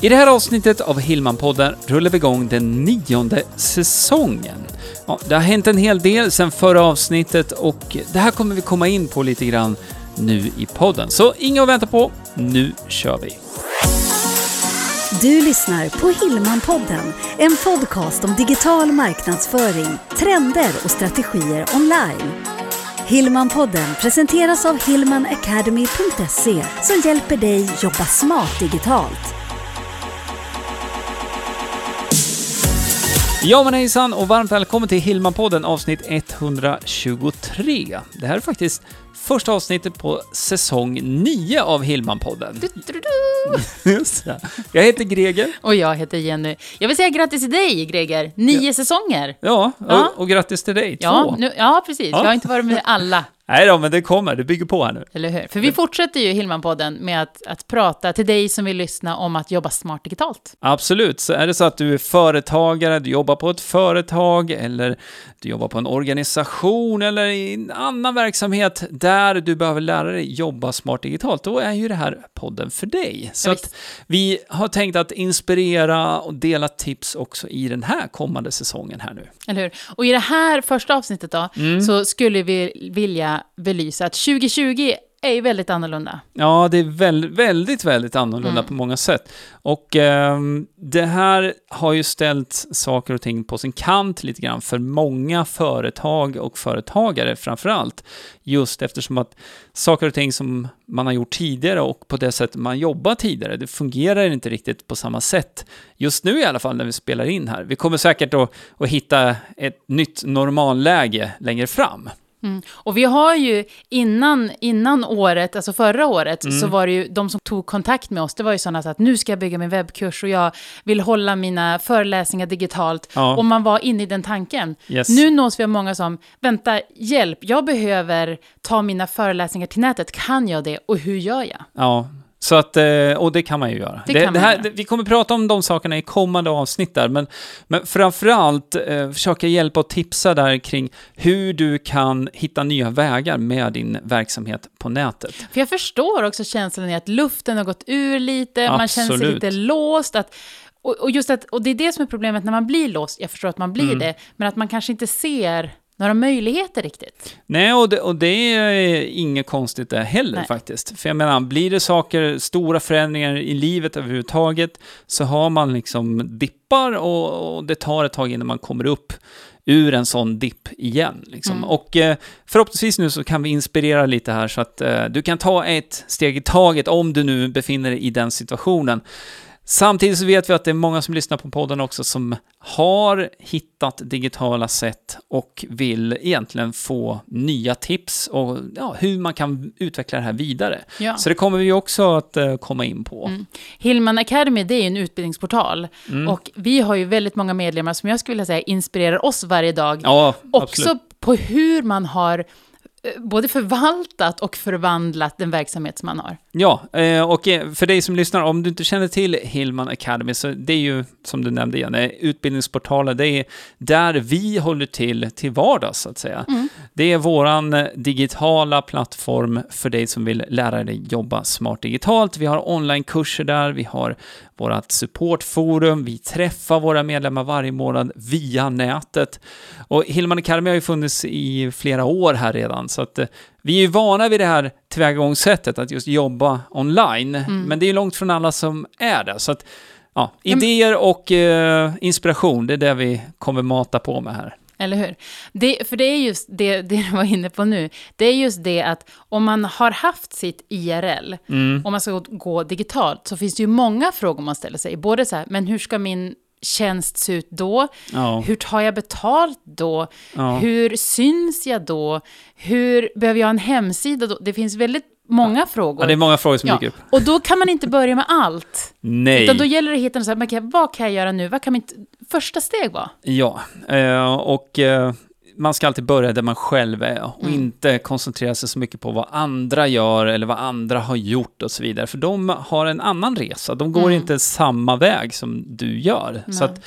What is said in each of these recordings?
I det här avsnittet av Hillman-podden rullar vi igång den nionde säsongen. Ja, det har hänt en hel del sedan förra avsnittet och det här kommer vi komma in på lite grann nu i podden. Så inga att vänta på, nu kör vi! Du lyssnar på Hillman-podden, en podcast om digital marknadsföring, trender och strategier online. Hillman-podden presenteras av hillmanacademy.se som hjälper dig jobba smart digitalt. Ja men hejsan och varmt välkommen till Hillman-podden avsnitt 123. Det här är faktiskt första avsnittet på säsong 9 av Hillman-podden. Just det. Jag heter Greger. Och jag heter Jenny. Jag vill säga grattis till dig, Greger. Nio säsonger. Ja, och, Ja. och grattis till dig, Ja, två. nu, ja, precis. Ja. Jag har inte varit med alla, Nej då, men det kommer, det bygger på här nu. eller hur? För vi fortsätter ju Hillman-podden med att, att prata till dig som vill lyssna om att jobba smart digitalt. Absolut, så är det så att du är företagare, du jobbar på ett företag eller du jobbar på en organisation eller i en annan verksamhet där du behöver lära dig jobba smart digitalt, då är ju det här podden för dig. Så Ja, att vi har tänkt att inspirera och dela tips också i den här kommande säsongen här nu. Eller hur? Och i det här första avsnittet då, Mm. så skulle vi vilja belysa att 2020 är ju väldigt annorlunda. Ja, det är väl, väldigt, väldigt annorlunda Mm. på många sätt. Och ehm, det här har ju ställt saker och ting på sin kant lite grann för många företag och företagare framför allt. Just eftersom att saker och ting som man har gjort tidigare och på det sättet man jobbar tidigare, det fungerar inte riktigt på samma sätt. Just nu i alla fall när vi spelar in här. Vi kommer säkert att, att hitta ett nytt normalläge längre fram. Mm. Och vi har ju innan, innan året, alltså förra året, Mm. så var det ju de som tog kontakt med oss, det var ju sådana så att nu ska jag bygga min webbkurs och jag vill hålla mina föreläsningar digitalt. Ja. Och man var inne i den tanken. Yes. Nu nås vi av många som, vänta, hjälp, jag behöver ta mina föreläsningar till nätet, kan jag det och hur gör jag? Ja, så att, eh, och det kan man ju göra. Det kan man här, göra. det- vi kommer prata om de sakerna i kommande avsnitt där, men, men framförallt eh, försöka hjälpa och tipsa där kring hur du kan hitta nya vägar med din verksamhet på nätet. För jag förstår också känslan i att luften har gått ur lite, man känner sig Absolut. lite låst. Att, och, och just att, och det är det som är problemet när man blir låst, jag förstår att man blir Mm. det, men att man kanske inte ser några möjligheter riktigt. Nej, och det, och det är inget konstigt det heller Nej. faktiskt. För jag menar, blir det saker, stora förändringar i livet överhuvudtaget, så har man liksom dippar och, och det tar ett tag innan man kommer upp ur en sån dipp igen. Liksom. Mm. Och eh, förhoppningsvis nu så kan vi inspirera lite här så att eh, du kan ta ett steg i taget om du nu befinner dig i den situationen. Samtidigt så vet vi att det är många som lyssnar på podden också som har hittat digitala sätt och vill egentligen få nya tips och ja, hur man kan utveckla det här vidare. Ja. Så det kommer vi också att eh, komma in på. Mm. Hillman Academy, det är en utbildningsportal. Mm. Och vi har ju väldigt många medlemmar som jag skulle vilja säga inspirerar oss varje dag. Ja, också absolut. på hur man har både förvaltat och förvandlat den verksamhet som man har. Ja, eh, och eh, för dig som lyssnar, om du inte känner till Hillman Academy, så det är ju, som du nämnde igen, eh, utbildningsportaler, det är där vi håller till till vardags, så att säga. Mm. Det är våran eh, digitala plattform för dig som vill lära dig jobba smart digitalt. Vi har onlinekurser där, vi har vårt supportforum, vi träffar våra medlemmar varje månad via nätet. Och Hillman Academy har ju funnits i flera år här redan, så att eh, vi är ju vana vid det här tillvägagångssättet, att just jobba online. Men det är långt från alla som är det. Så att, ja, men- idéer och eh, inspiration, det är det vi kommer mata på med här. Eller hur? Det, för det är just det, det du var inne på nu. Det är just det att om man har haft sitt IRL, om man ska gå digitalt, så finns det ju många frågor man ställer sig. Både så här, men hur ska min tjänst se ut då? Ja. Hur tar jag betalt då? Ja. Hur syns jag då? Hur behöver jag en hemsida då? Det finns väldigt många frågor. Ja, det är många frågor som Ja, dyker upp. Och då kan man inte börja med allt. Nej. Utan då gäller det att hitta något så okej, vad kan jag göra nu? Vad kan mitt första steg vara? Ja, eh, och eh, man ska alltid börja där man själv är och Mm. inte koncentrera sig så mycket på vad andra gör eller vad andra har gjort och så vidare. För de har en annan resa, de går Mm. inte samma väg som du gör. Så Nej. att,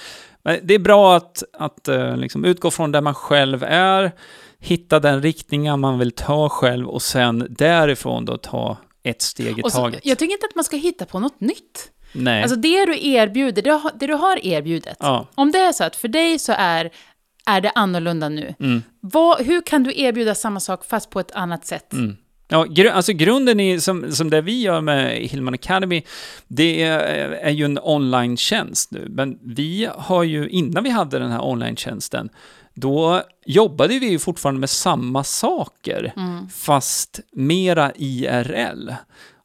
eh, det är bra att, att liksom utgå från där man själv är, hitta den riktningen man vill ta själv och sen därifrån då ta ett steg i så, taget. jag tycker inte att man ska hitta på något nytt. Nej. Alltså det du erbjuder, det, du har erbjudet. Ja. Om det är så att för dig så är, är det annorlunda nu. Vad, hur kan du erbjuda samma sak fast på ett annat sätt? Ja, gru- alltså grunden i, som, som det vi gör med Hillman Academy, det är, är ju en online-tjänst nu. Men vi har ju, innan vi hade den här online-tjänsten, då jobbade vi ju fortfarande med samma saker, fast mera IRL.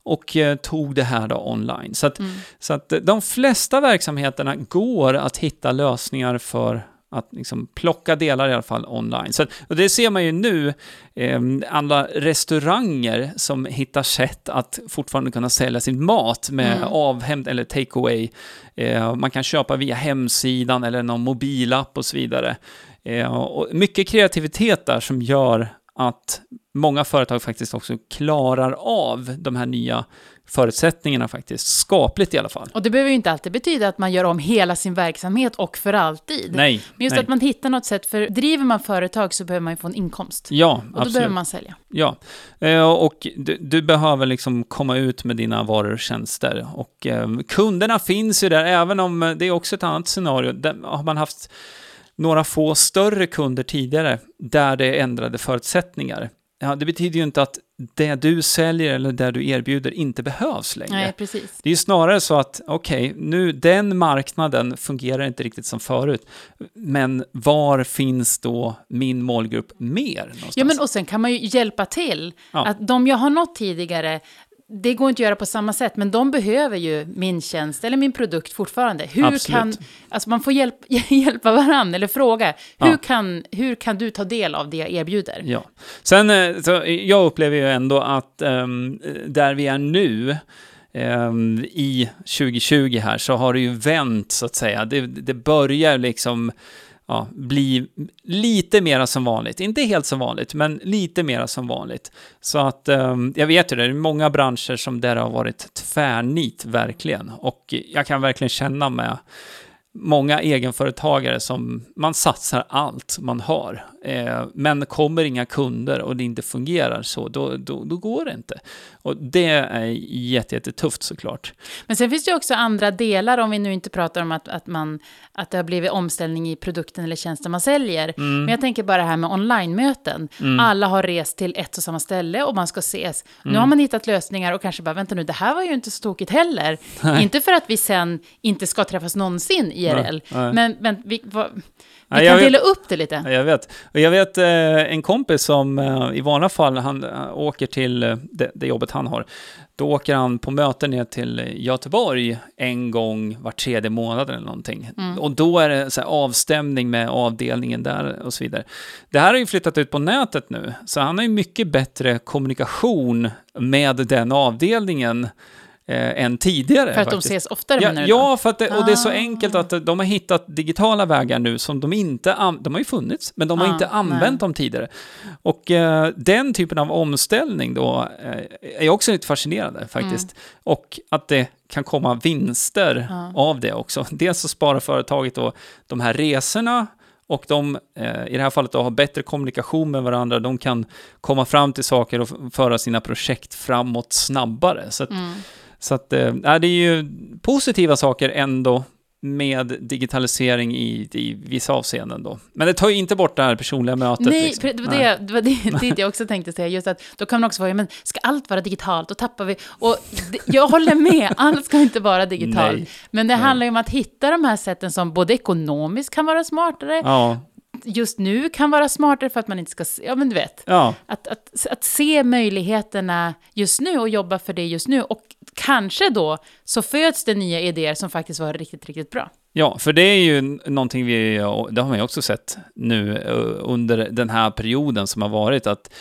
Och eh, tog det här då online. Så att, så att eh, de flesta verksamheterna går att hitta lösningar för att liksom plocka delar i alla fall online. Så, och det ser man ju nu, eh, alla restauranger som hittar sätt att fortfarande kunna sälja sin mat med avhämt eller takeaway. Eh, man kan köpa via hemsidan eller någon mobilapp och så vidare. Eh, och mycket kreativitet där som gör att många företag faktiskt också klarar av de här nya förutsättningarna faktiskt, skapligt i alla fall. Och det behöver ju inte alltid betyda att man gör om hela sin verksamhet och för alltid. Nej, Men just nej. att man hittar något sätt, för driver man företag så behöver man ju få en inkomst. Ja, och då absolut. behöver man sälja. Ja, Eh, och du, du behöver liksom komma ut med dina varor och tjänster. Och eh, kunderna finns ju där, även om det är också ett annat scenario. Där har man haft några få större kunder tidigare, där det är ändrade förutsättningar. Ja, det betyder ju inte att det du säljer eller det du erbjuder inte behövs längre. Nej, precis. Det är ju snarare så att, okej, nu den marknaden fungerar inte riktigt som förut, men var finns då min målgrupp mer någonstans? Ja, men och sen kan man ju hjälpa till. Ja. Att de jag har nått tidigare, det går inte att göra på samma sätt, men de behöver ju min tjänst eller min produkt fortfarande. Hur Absolut. kan, alltså man får hjälp, hjälpa varandra eller fråga, hur, Ja. kan, hur kan du ta del av det jag erbjuder? Ja. Sen, eh, så jag upplever ju ändå att ehm, där vi är nu, ehm, i 2020 här, så har det ju vänt så att säga. Det, det börjar liksom ja, bli lite mera som vanligt. Inte helt som vanligt, men lite mera som vanligt. Så att eh, jag vet ju det, det är många branscher som där har varit tvärnit verkligen. Och jag kan verkligen känna med många egenföretagare som man satsar allt man har. Eh, men kommer inga kunder och det inte fungerar så, då, då, då går det inte. Och det är jätte, jättetufft såklart. Men sen finns det också andra delar, om vi nu inte pratar om att, att, man, att det har blivit omställning i produkten eller tjänsten man säljer. Men jag tänker bara det här med online-möten. Alla har rest till ett och samma ställe och man ska ses. Nu har man hittat lösningar och kanske bara, vänta nu, det här var ju inte så tokigt heller. Inte för att vi sen inte ska träffas någonsin IRL, Nej, men, men vi, vad, vi Nej, kan vet- dela upp det lite. Ja, jag vet. Jag vet eh, en kompis som eh, i vanliga fall, han eh, åker till det, det jobbet han har. Då åker han på möten ner till Göteborg en gång var tredje månad eller någonting. Och då är det så avstämning med avdelningen där och så vidare. Det här har ju flyttat ut på nätet nu, så han har ju mycket bättre kommunikation med den avdelningen eh, än tidigare. För att de faktiskt. ses oftare Ja, menar du ja för att det, och det är så Ah. enkelt att de har hittat digitala vägar nu som de inte, de har ju funnits, men de har Ah, inte använt nej. dem tidigare. Och eh, den typen av omställning då eh, är också lite fascinerande faktiskt. Mm. Och att det kan komma vinster av det också. Dels så sparar företaget då de här resorna och de, eh, i det här fallet då, har bättre kommunikation med varandra. De kan komma fram till saker och föra sina projekt framåt snabbare. Så att, Mm. Så att, nej, det är ju positiva saker ändå med digitalisering i, i vissa avseenden då. Men det tar ju inte bort det här personliga mötet. Nej, liksom. det var det, det, var det, det jag också tänkte säga. Just att då kan man också vara, men ska allt vara digitalt? Då tappar vi... Och det, jag håller med, allt ska inte vara digitalt. Nej. Men det handlar ju om att hitta de här sätten som både ekonomiskt kan vara smartare, Ja, just nu kan vara smartare för att man inte ska... se- Ja, men du vet. ja, Att, att, att se möjligheterna just nu och jobba för det just nu. Och kanske då så föds det nya idéer som faktiskt var riktigt, riktigt bra. ja, för det är ju någonting vi, det har man ju också sett nu under den här perioden som har varit, att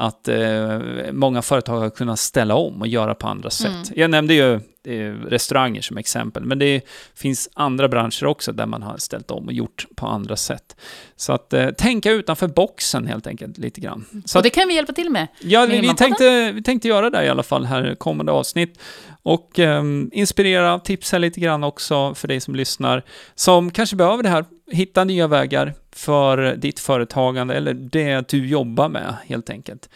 att eh, många företag har kunnat ställa om och göra på andra sätt. Jag nämnde ju eh, restauranger som exempel, men det finns andra branscher också där man har ställt om och gjort på andra sätt. Så att eh, tänka utanför boxen helt enkelt lite grann. Så och det kan vi hjälpa till med. ja, vi, vi, tänkte, vi tänkte göra det i alla fall här kommande avsnitt. Och ehm, inspirera, tipsa lite grann också för dig som lyssnar, som kanske behöver det här, hitta nya vägar för ditt företagande eller det du jobbar med helt enkelt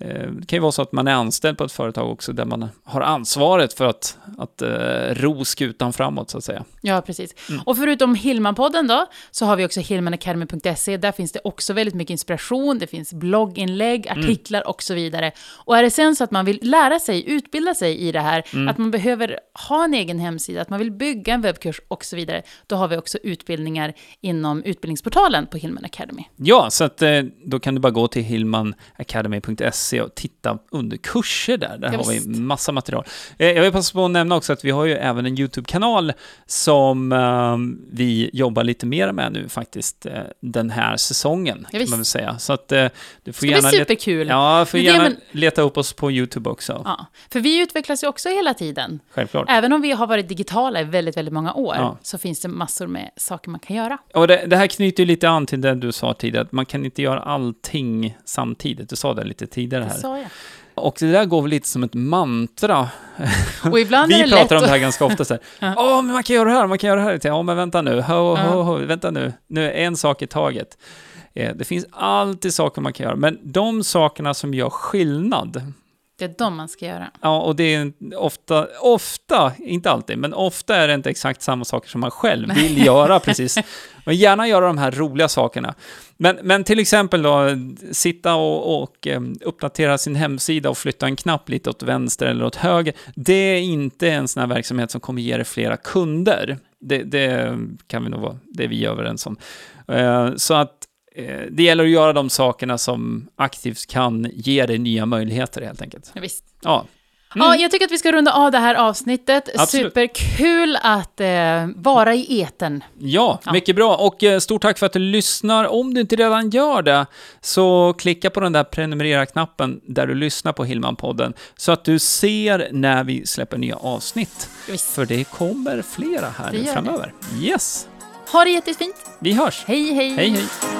eh, det kan ju vara så att man är anställd på ett företag också där man har ansvaret för att, att eh, ro skutan framåt så att säga. Ja, precis. Och förutom Hillman-podden då, så har vi också hillmanacademy.se. Där finns det också väldigt mycket inspiration, det finns blogginlägg, artiklar och så vidare. Och är det sen så att man vill lära sig, utbilda sig i det här, att man behöver ha en egen hemsida, att man vill bygga en webbkurs och så vidare, då har vi också utbildningar inom utbildningsportalen på Hillman Academy. Ja, så att eh, då kan du bara gå till hillmanacademy.se och titta under kurser där. Där Ja, har vi visst. massa material. Eh, jag vill passa på att nämna också att vi har ju även en YouTube-kanal som eh, vi jobbar lite mer med nu faktiskt eh, den här säsongen, Ja, kan man väl säga. Så att eh, du får Det gärna leta, superkul. ja, får Det är det, gärna men- leta upp oss på YouTube också. Ja, för vi utvecklas ju också hela tiden. Självklart. Även om vi har varit digitala i väldigt, väldigt många år, Ja. så finns det massor med saker man kan göra. Och det, det här knyter ju lite an till det du sa tidigare, att man kan inte göra allting samtidigt. Du sa det lite tidigare Det här. Och det där går väl lite som ett mantra. Och ibland är Vi det lätt pratar om det här ganska ofta så här. Ja, men man kan göra det här, man kan göra det här. Ja, men vänta nu. Ho, ho, ho, vänta nu. Nu är en sak i taget. Eh, Det finns alltid saker man kan göra, men de sakerna som gör skillnad, Det är de man ska göra. ja, och det är ofta, ofta, inte alltid, men ofta är det inte exakt samma saker som man själv vill göra precis. Men gärna göra de här roliga sakerna. Men, men till exempel då, sitta och, och eh, uppdatera sin hemsida och flytta en knapp lite åt vänster eller åt höger. Det är inte en sån här verksamhet som kommer ge dig flera kunder. Det, det kan vi nog vara, det är vi överens om. Eh, Så att det gäller att göra de sakerna som aktivt kan ge dig nya möjligheter helt enkelt. Ja, visst. Ja, Ja, jag tycker att vi ska runda av det här avsnittet. Absolut. Superkul att eh, vara i eten. Ja, Ja. mycket bra. Och eh, stort tack för att du lyssnar. Om du inte redan gör det, så klicka på den där prenumerera-knappen där du lyssnar på Hillman-podden, så att du ser när vi släpper nya avsnitt. Visst. För det kommer flera här Det nu framöver. Yes, Ha det jättefint. vi hörs. Hej, hej. Hej, hej.